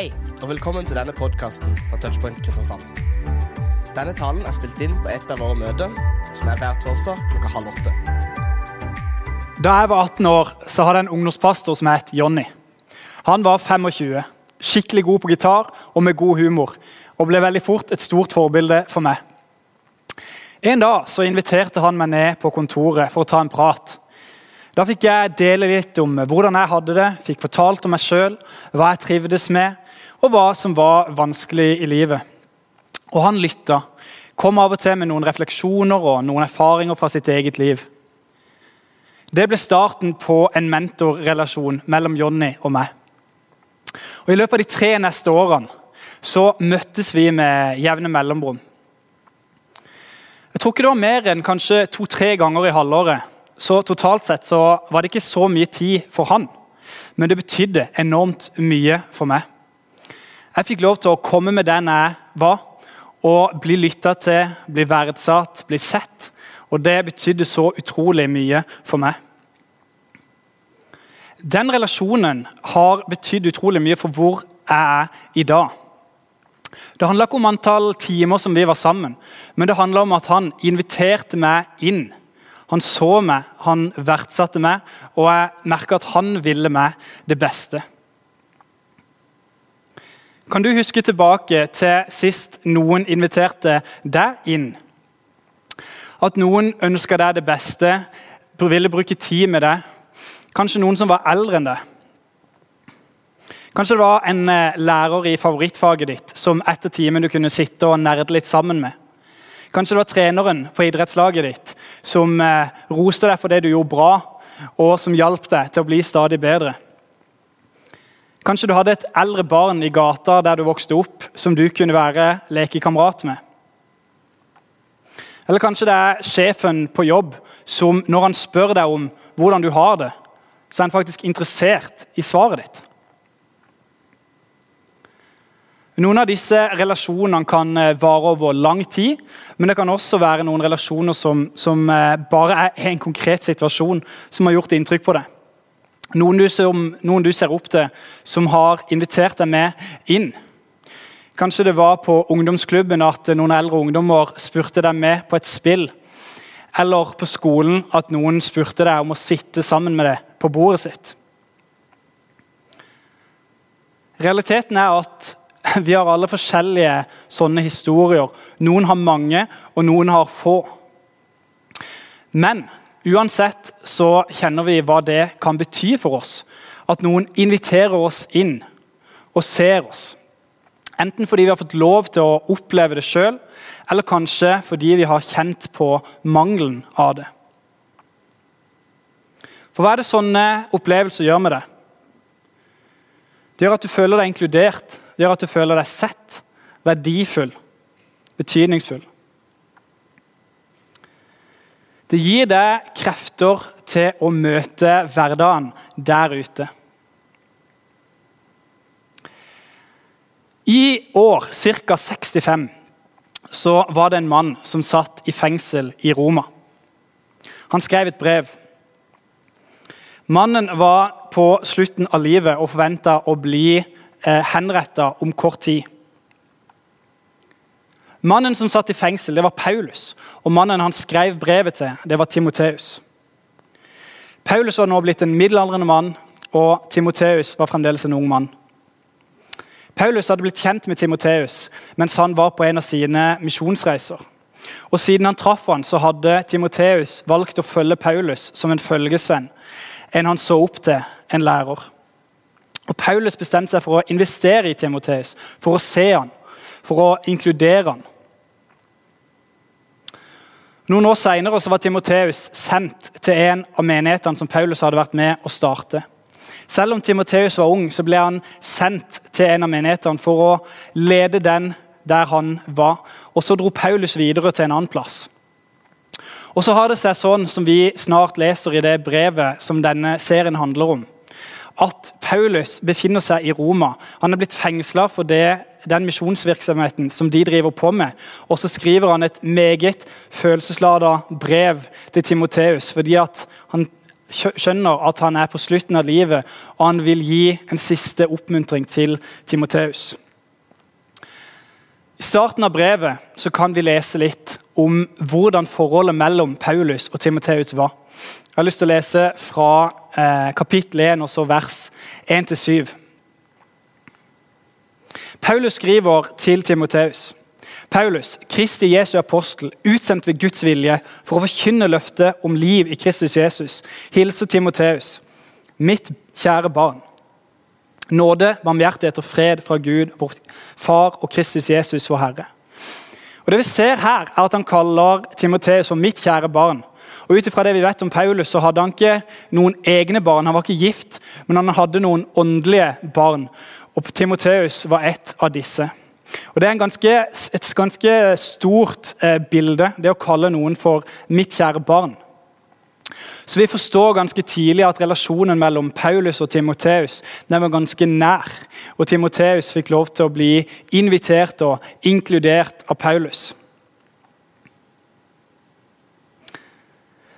Hei, og velkommen til denne podkasten fra Touchpoint Kristiansand. Denne talen er spilt inn på et av våre møter, som er hver torsdag klokka halv åtte. Da jeg var 18 år, så hadde jeg en ungdomspastor som het Jonny. Han var 25, skikkelig god på gitar og med god humor, og ble veldig fort et stort forbilde for meg. En dag så inviterte han meg ned på kontoret for å ta en prat. Da fikk jeg dele litt om hvordan jeg hadde det, fikk fortalt om meg sjøl, hva jeg trivdes med, og hva som var vanskelig i livet. Og han lytta. Kom av og til med noen refleksjoner og noen erfaringer fra sitt eget liv. Det ble starten på en mentorrelasjon mellom Jonny og meg. Og I løpet av de tre neste årene så møttes vi med jevne mellomrom. Jeg tror ikke det var mer enn kanskje to-tre ganger i halvåret. Så totalt sett så var det ikke så mye tid for han. Men det betydde enormt mye for meg. Jeg fikk lov til å komme med den jeg var, og bli lytta til, bli verdsatt, bli sett. Og det betydde så utrolig mye for meg. Den relasjonen har betydd utrolig mye for hvor jeg er i dag. Det handla ikke om antall timer som vi var sammen, men det handla om at han inviterte meg inn. Han så meg, han verdsatte meg, og jeg merka at han ville meg det beste. Kan du huske tilbake til sist noen inviterte deg inn? At noen ønska deg det beste, ville bruke tid med deg. Kanskje noen som var eldre enn deg. Kanskje det var en eh, lærer i favorittfaget ditt som etter timen du kunne sitte og nerde litt sammen med. Kanskje det var treneren på idrettslaget ditt som eh, roste deg for det du gjorde bra, og som hjalp deg til å bli stadig bedre. Kanskje du hadde et eldre barn i gata der du vokste opp, som du kunne være lekekamerat med. Eller kanskje det er sjefen på jobb som når han spør deg om hvordan du har det, så er han faktisk interessert i svaret ditt. Noen av disse relasjonene kan eh, vare over lang tid, men det kan også være noen relasjoner som, som eh, bare er en konkret situasjon som har gjort inntrykk på deg. Noen du, som, noen du ser opp til, som har invitert deg med inn. Kanskje det var på ungdomsklubben at noen eldre ungdommer spurte deg med på et spill. Eller på skolen at noen spurte deg om å sitte sammen med deg på bordet sitt. Realiteten er at vi har alle forskjellige sånne historier. Noen har mange, og noen har få. Men uansett så kjenner vi hva det kan bety for oss. At noen inviterer oss inn og ser oss. Enten fordi vi har fått lov til å oppleve det sjøl, eller kanskje fordi vi har kjent på mangelen av det. For hva er det sånne opplevelser gjør med det? Det gjør at du føler deg inkludert, det gjør at du føler deg sett, verdifull, betydningsfull. Det gir deg krefter til å møte hverdagen der ute. I år, ca. 65, så var det en mann som satt i fengsel i Roma. Han skrev et brev. Mannen var på slutten av livet og forventa å bli eh, henretta om kort tid. Mannen som satt i fengsel, det var Paulus. Og mannen han skrev brevet til, det var Timoteus. Paulus var nå blitt en middelaldrende mann, og Timoteus var fremdeles en ung mann. Paulus hadde blitt kjent med Timoteus mens han var på en av sine misjonsreiser. Og Siden han traff han, så hadde Timoteus valgt å følge Paulus som en følgesvenn, en han så opp til, en lærer. Og Paulus bestemte seg for å investere i Timoteus, for å se han, for å inkludere han. Noen år senere var Timoteus sendt til en av menighetene som Paulus hadde vært med å starte. Selv om Timoteus var ung, så ble han sendt til en av menighetene for å lede den der han var. Og Så dro Paulus videre til en annen plass. Og så har det seg sånn, som vi snart leser i det brevet som denne serien handler om, at Paulus befinner seg i Roma. Han er blitt fengsla for det, den misjonsvirksomheten som de driver på med. Og så skriver han et meget følelseslada brev til Timoteus, fordi han skjønner at han er på slutten av livet, og han vil gi en siste oppmuntring til Timoteus. I starten av brevet så kan vi lese litt om hvordan forholdet mellom Paulus og Timoteus var. Jeg har lyst til å lese fra eh, kapittel 1 og så vers 1-7. Paulus skriver til Timoteus. Paulus, Kristi Jesu apostel, utsendt ved Guds vilje for å forkynne løftet om liv i Kristus Jesus, hilser Timoteus, mitt kjære barn. Nåde, barmhjertighet og fred fra Gud, vår Far og Kristus Jesus, vår Herre. Og Det vi ser her, er at han kaller Timoteus for mitt kjære barn. Og ut ifra det vi vet om Paulus, så hadde han ikke noen egne barn. Han var ikke gift, men han hadde noen åndelige barn. Og Timoteus var ett av disse. Og Det er ganske, et ganske stort eh, bilde, det å kalle noen for 'mitt kjære barn'. Så Vi forstår ganske tidlig at relasjonen mellom Paulus og Timoteus var ganske nær. Og Timoteus fikk lov til å bli invitert og inkludert av Paulus.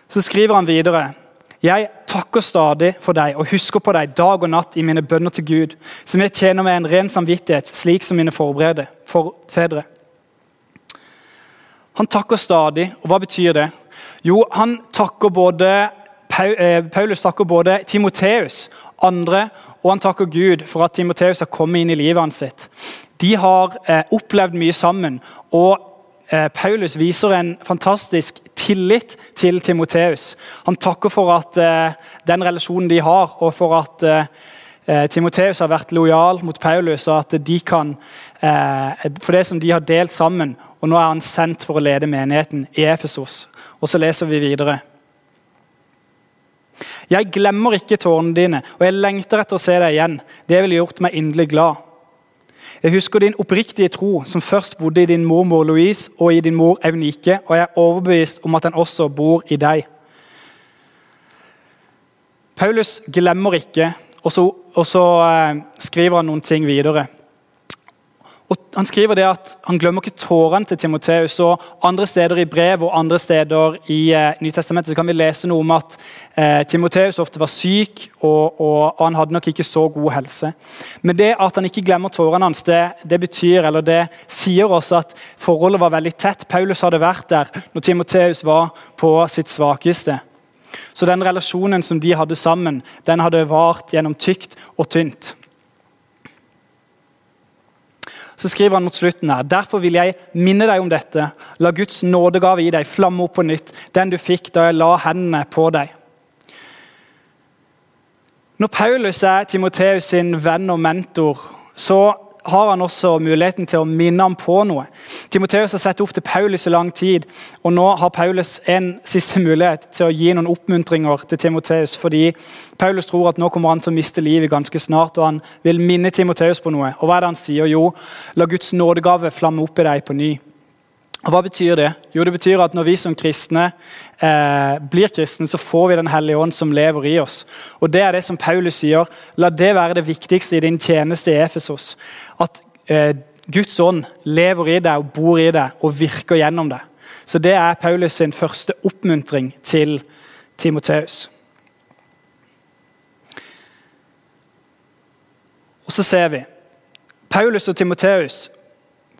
Så skriver han videre jeg takker stadig for deg og husker på deg dag og natt i mine bønner til Gud, som jeg tjener med en ren samvittighet, slik som mine forfedre. Han takker stadig, og hva betyr det? Jo, han takker både, eh, Paulus takker både Timoteus, andre, og han takker Gud for at Timoteus har kommet inn i livet hans. sitt. De har eh, opplevd mye sammen, og Eh, Paulus viser en fantastisk tillit til Timoteus. Han takker for at eh, den relasjonen de har, og for at eh, Timoteus har vært lojal mot Paulus, og at de kan, for det som de har delt sammen. Og nå er han sendt for å lede menigheten i Efesos. Og så leser vi videre. Jeg glemmer ikke tårene dine, og jeg lengter etter å se deg igjen. Det ville gjort meg inderlig glad. Jeg husker din oppriktige tro, som først bodde i din mormor Louise og i din mor Eunike, og jeg er overbevist om at den også bor i deg. Paulus glemmer ikke, og så, og så eh, skriver han noen ting videre. Og han skriver det at han glemmer ikke tårene til Timoteus. og Andre steder i brev og andre steder i eh, Nytestamentet kan vi lese noe om at eh, Timoteus ofte var syk, og, og, han hadde nok ikke så god helse. Men det at han ikke glemmer tårene hans, det, det, betyr, eller det sier også at forholdet var veldig tett. Paulus hadde vært der når Timoteus var på sitt svakeste. Så den relasjonen som de hadde sammen, den hadde vart gjennom tykt og tynt. Så skriver han mot slutten her, Derfor vil jeg minne deg om dette. La Guds nådegave i deg flamme opp på nytt, den du fikk da jeg la hendene på deg. Når Paulus er Timoteus sin venn og mentor, så har han også muligheten til å minne ham på noe. Timoteus har sett opp til Paulus i lang tid, og nå har Paulus en siste mulighet til å gi noen oppmuntringer til Timoteus. Fordi Paulus tror at nå kommer han til å miste livet ganske snart, og han vil minne Timoteus på noe. Og hva er det han sier? Jo, la Guds nådegave flamme opp i deg på ny. Og Hva betyr det? Jo, det betyr at Når vi som kristne eh, blir kristne, så får vi Den hellige ånd som lever i oss. Og Det er det som Paulus sier. La det være det viktigste i din tjeneste i Efesos. At eh, Guds ånd lever i deg og bor i deg og virker gjennom deg. Så Det er Paulus sin første oppmuntring til Timoteus. Og så ser vi Paulus og Timoteus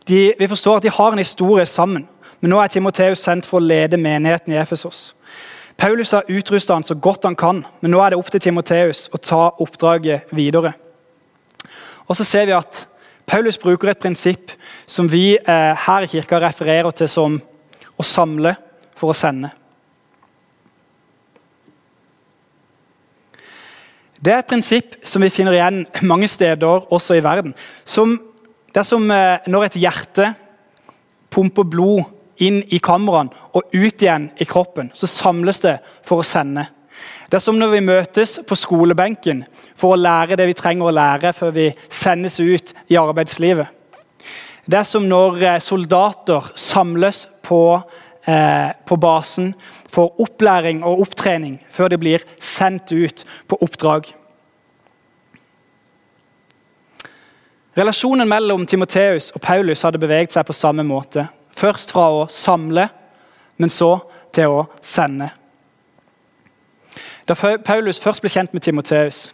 de, vi forstår at de har en historie sammen, men nå er Timoteus sendt for å lede menigheten i Efesos. Paulus har utrusta han så godt han kan, men nå er det opp til Timoteus å ta oppdraget videre. Og så ser vi at Paulus bruker et prinsipp som vi eh, her i kirka refererer til som å samle for å sende. Det er et prinsipp som vi finner igjen mange steder også i verden. Som det er som eh, når et hjerte pumper blod inn i kameraene og ut igjen i kroppen. Så samles det for å sende. Det er som når vi møtes på skolebenken for å lære det vi trenger å lære før vi sendes ut i arbeidslivet. Det er som når eh, soldater samles på, eh, på basen for opplæring og opptrening før de blir sendt ut på oppdrag. Relasjonen mellom Timoteus og Paulus hadde beveget seg på samme måte. Først fra å samle, men så til å sende. Da Paulus først ble kjent med Timoteus,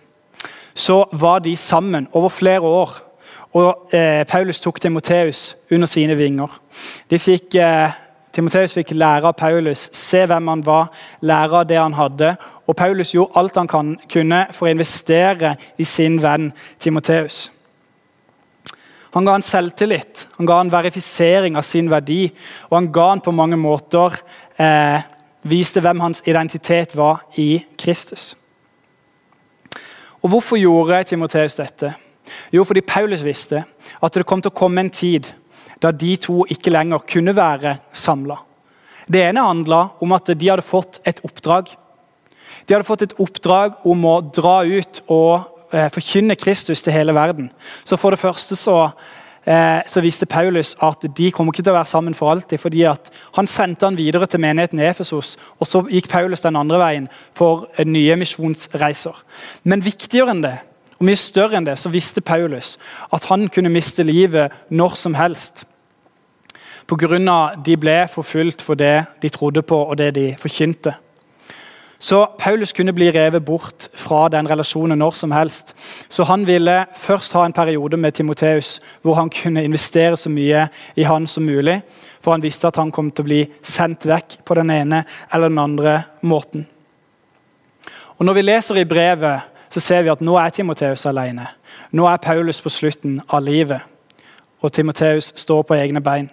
så var de sammen over flere år. Og eh, Paulus tok Timoteus under sine vinger. Eh, Timoteus fikk lære av Paulus, se hvem han var, lære av det han hadde. Og Paulus gjorde alt han kan, kunne for å investere i sin venn Timoteus. Han ga han selvtillit, han ga han verifisering av sin verdi, og han ga han på mange måter eh, viste hvem hans identitet var i Kristus. Og Hvorfor gjorde Timoteus dette? Jo, fordi Paulus visste at det kom til å komme en tid da de to ikke lenger kunne være samla. Det ene handla om at de hadde fått et oppdrag. De hadde fått et oppdrag om å dra ut og forkynne Kristus til hele verden. Så For det første så Eh, så viste Paulus at de kommer ikke til å være sammen for alltid. fordi Han sendte han videre til menigheten i Efesos, og så gikk Paulus den andre veien for nye misjonsreiser. Men viktigere enn det, og mye større enn det, så visste Paulus at han kunne miste livet når som helst. Pga. de ble forfulgt for det de trodde på og det de forkynte. Så Paulus kunne bli revet bort fra den relasjonen når som helst. Så han ville først ha en periode med Timoteus hvor han kunne investere så mye i han som mulig. For han visste at han kom til å bli sendt vekk på den ene eller den andre måten. Og Når vi leser i brevet, så ser vi at nå er Timoteus alene. Nå er Paulus på slutten av livet, og Timoteus står på egne bein.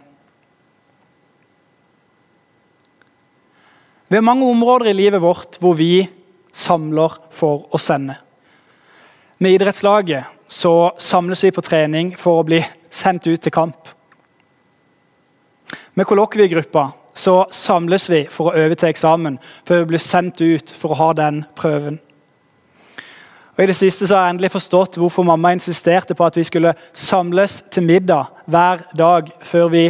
Vi har mange områder i livet vårt hvor vi samler for å sende. Med idrettslaget så samles vi på trening for å bli sendt ut til kamp. Med kollokviegruppa så samles vi for å øve til eksamen før vi blir sendt ut for å ha den prøven. Og I det siste så har jeg endelig forstått hvorfor mamma insisterte på at vi skulle samles til middag hver dag før vi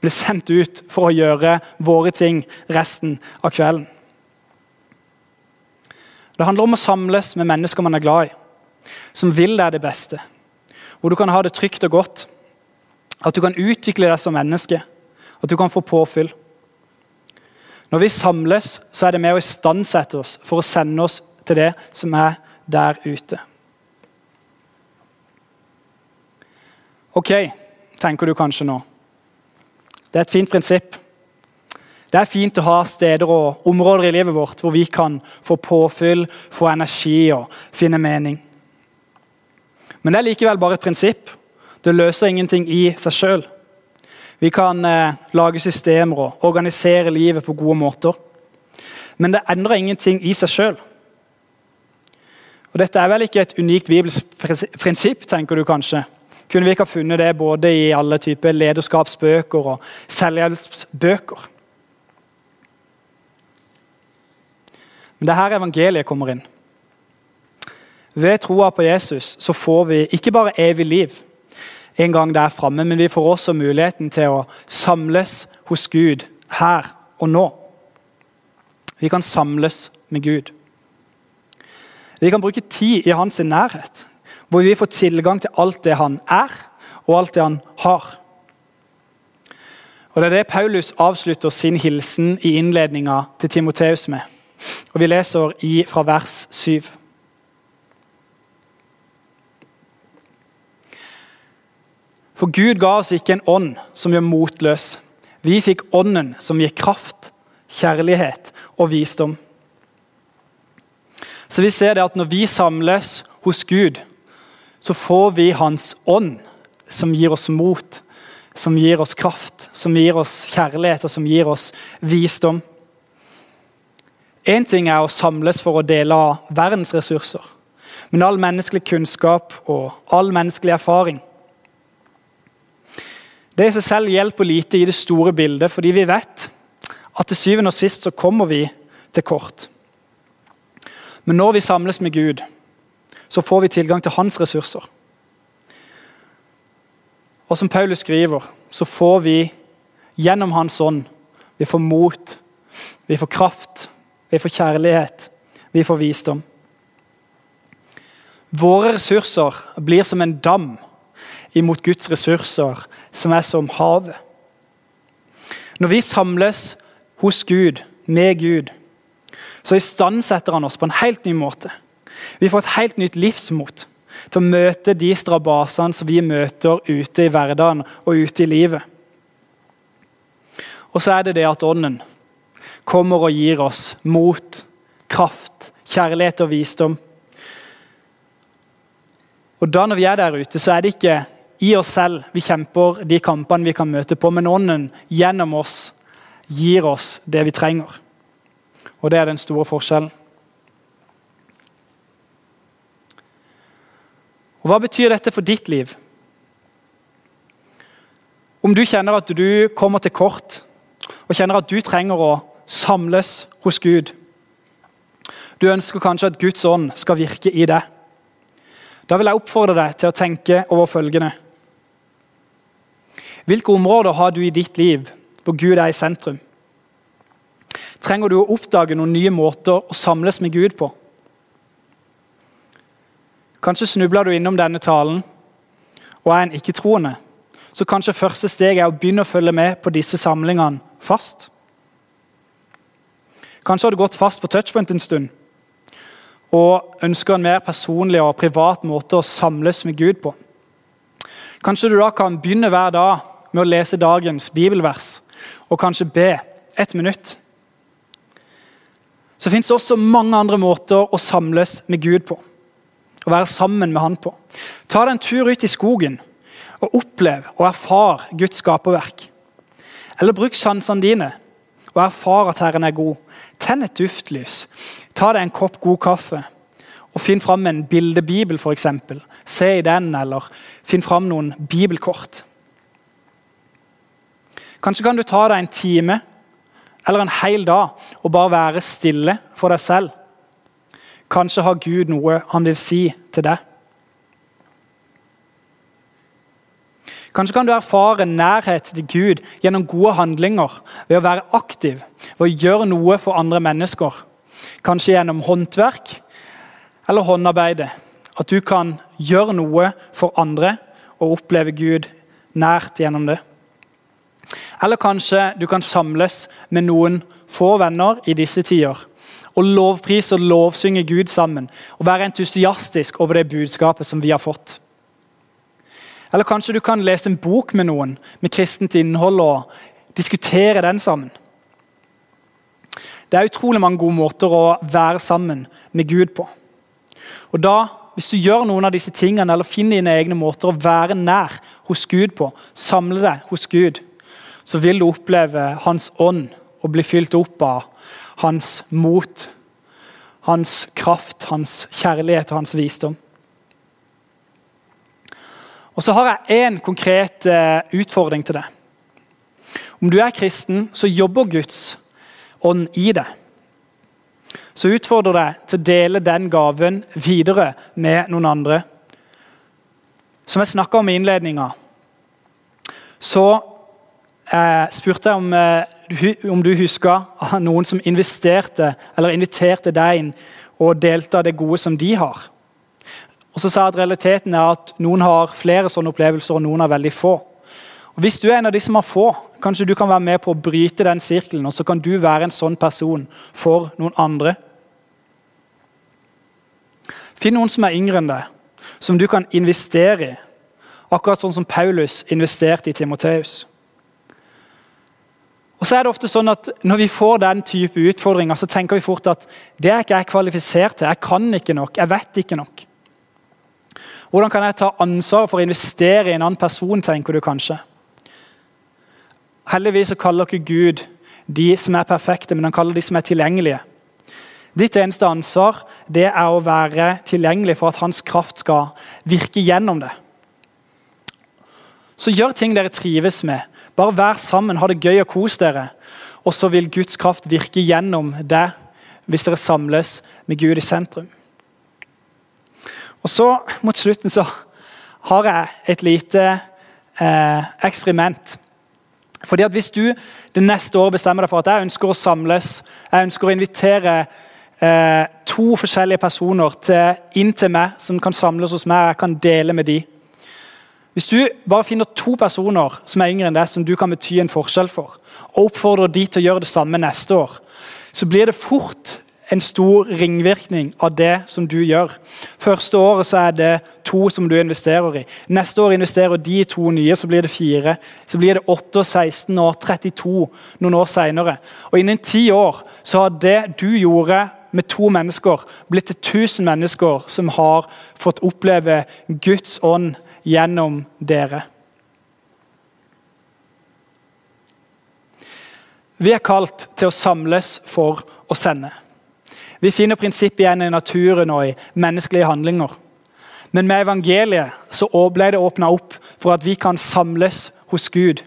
ble sendt ut for å gjøre våre ting resten av kvelden. Det handler om å samles med mennesker man er glad i, som vil deg det beste. Hvor du kan ha det trygt og godt. At du kan utvikle deg som menneske. At du kan få påfyll. Når vi samles, så er det med å istandsette oss for å sende oss til det som er der ute. Ok, tenker du kanskje nå. Det er et fint prinsipp. Det er fint å ha steder og områder i livet vårt hvor vi kan få påfyll, få energi og finne mening. Men det er likevel bare et prinsipp. Det løser ingenting i seg sjøl. Vi kan eh, lage systemer og organisere livet på gode måter. Men det endrer ingenting i seg sjøl. Dette er vel ikke et unikt bibelsk prinsipp, tenker du kanskje. Kunne vi ikke ha funnet det både i alle typer lederskapsbøker og selvhjelpsbøker? Men det er her evangeliet kommer inn. Ved troa på Jesus så får vi ikke bare evig liv en gang der framme, men vi får også muligheten til å samles hos Gud her og nå. Vi kan samles med Gud. Vi kan bruke tid i hans nærhet hvor vi får tilgang til alt det han er, og alt det han har. Og Det er det Paulus avslutter sin hilsen i innledninga til Timoteus med. Og Vi leser i, fra vers 7. For Gud ga oss ikke en ånd som gjør motløs. Vi fikk ånden som gir kraft, kjærlighet og visdom. Så vi ser det at når vi samles hos Gud, så får vi Hans ånd, som gir oss mot, som gir oss kraft, som gir oss kjærlighet og som gir oss visdom. Én ting er å samles for å dele av verdens ressurser, men all menneskelig kunnskap og all menneskelig erfaring Det i seg selv hjelper lite i det store bildet, fordi vi vet at til syvende og sist så kommer vi til kort. Men når vi samles med Gud, så får vi tilgang til hans ressurser. Og som Paulus skriver, så får vi gjennom Hans ånd Vi får mot, vi får kraft, vi får kjærlighet, vi får visdom. Våre ressurser blir som en dam imot Guds ressurser, som er som havet. Når vi samles hos Gud, med Gud, så istandsetter han oss på en helt ny måte. Vi får et helt nytt livsmot til å møte de strabasene som vi møter ute i hverdagen og ute i livet. Og så er det det at Ånden kommer og gir oss mot, kraft, kjærlighet og visdom. Og da når vi er der ute, så er det ikke i oss selv vi kjemper de kampene vi kan møte på, men Ånden gjennom oss gir oss det vi trenger. Og det er den store forskjellen. Og Hva betyr dette for ditt liv? Om du kjenner at du kommer til kort, og kjenner at du trenger å samles hos Gud Du ønsker kanskje at Guds ånd skal virke i deg. Da vil jeg oppfordre deg til å tenke over følgende. Hvilke områder har du i ditt liv hvor Gud er i sentrum? Trenger du å oppdage noen nye måter å samles med Gud på? Kanskje snubler du innom denne talen og er en ikke-troende. Så kanskje første steg er å begynne å følge med på disse samlingene fast. Kanskje har du gått fast på touchpoint en stund og ønsker en mer personlig og privat måte å samles med Gud på. Kanskje du da kan begynne hver dag med å lese dagens bibelvers og kanskje be ett minutt. Så fins det også mange andre måter å samles med Gud på å være sammen med han på. Ta deg en tur ut i skogen og opplev og erfar Guds skaperverk. Eller bruk sansene dine og erfar at Herren er god. Tenn et duftlys. Ta deg en kopp god kaffe og finn fram en bildebibel, f.eks. Se i den, eller finn fram noen bibelkort. Kanskje kan du ta deg en time eller en hel dag og bare være stille for deg selv Kanskje har Gud noe han vil si til deg. Kanskje kan du erfare nærhet til Gud gjennom gode handlinger, ved å være aktiv, ved å gjøre noe for andre mennesker. Kanskje gjennom håndverk eller håndarbeide. At du kan gjøre noe for andre og oppleve Gud nært gjennom det. Eller kanskje du kan samles med noen få venner i disse tider og lovprise og lovsynge Gud sammen. Og være entusiastisk over det budskapet som vi har fått. Eller kanskje du kan lese en bok med noen med kristent innhold og diskutere den sammen. Det er utrolig mange gode måter å være sammen med Gud på. Og da, Hvis du gjør noen av disse tingene, eller finner dine egne måter å være nær hos Gud på, samle deg hos Gud, så vil du oppleve Hans ånd og bli fylt opp av hans mot, hans kraft, hans kjærlighet og hans visdom. Og Så har jeg én konkret eh, utfordring til deg. Om du er kristen, så jobber Guds ånd i deg. Så utfordrer deg til å dele den gaven videre med noen andre. Som jeg snakka om i innledninga, så eh, spurte jeg om eh, om du husker noen som investerte eller inviterte deg inn og delte av det gode som de har. Og så sa at Realiteten er at noen har flere sånne opplevelser, og noen har veldig få. Og Hvis du er en av de som har få, kanskje du kan være med på å bryte den sirkelen, og så kan du være en sånn person for noen andre. Finn noen som er yngre enn deg, som du kan investere i. Akkurat sånn som Paulus investerte i Timoteus. Og så er det ofte sånn at Når vi får den type utfordringer, så tenker vi fort at det er ikke jeg kvalifisert til. Jeg kan ikke nok. Jeg vet ikke nok. Hvordan kan jeg ta ansvar for å investere i en annen person, tenker du kanskje. Heldigvis så kaller ikke Gud de som er perfekte, men han kaller de som er tilgjengelige. Ditt eneste ansvar det er å være tilgjengelig for at hans kraft skal virke gjennom det. Så gjør ting dere trives med. Bare vær sammen, ha det gøy og kos dere. Og så vil Guds kraft virke gjennom det hvis dere samles med Gud i sentrum. Og så Mot slutten så har jeg et lite eh, eksperiment. Fordi at Hvis du det neste året bestemmer deg for at jeg ønsker å samles, jeg ønsker å invitere eh, to forskjellige personer til, inn til meg som kan samles hos meg, jeg kan dele med dem hvis du bare finner to personer som er yngre enn deg, som du kan bety en forskjell for, og oppfordrer de til å gjøre det samme neste år, så blir det fort en stor ringvirkning av det som du gjør. Første året så er det to som du investerer i. Neste år investerer de to nye, så blir det fire. Så blir det 8, 16 og 32 noen år seinere. Og innen ti år så har det du gjorde med to mennesker, blitt til 1000 mennesker som har fått oppleve Guds ånd gjennom dere. Vi er kalt til å samles for å sende. Vi finner prinsippet igjen i naturen og i menneskelige handlinger. Men med evangeliet så ble det åpna opp for at vi kan samles hos Gud.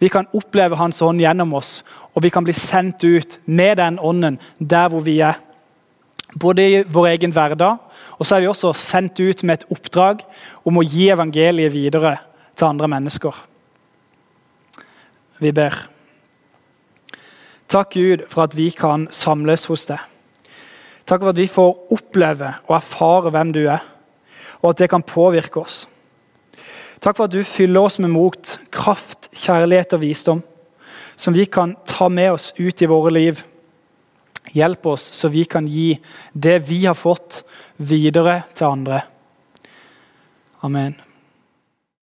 Vi kan oppleve Hans ånd gjennom oss, og vi kan bli sendt ut med den ånden der hvor vi er. Både i vår egen hverdag, og så er vi også sendt ut med et oppdrag om å gi evangeliet videre til andre mennesker. Vi ber. Takk, Gud, for at vi kan samles hos deg. Takk for at vi får oppleve og erfare hvem du er, og at det kan påvirke oss. Takk for at du fyller oss med mot, kraft, kjærlighet og visdom, som vi kan ta med oss ut i våre liv. Hjelp oss så vi kan gi det vi har fått, videre til andre. Amen.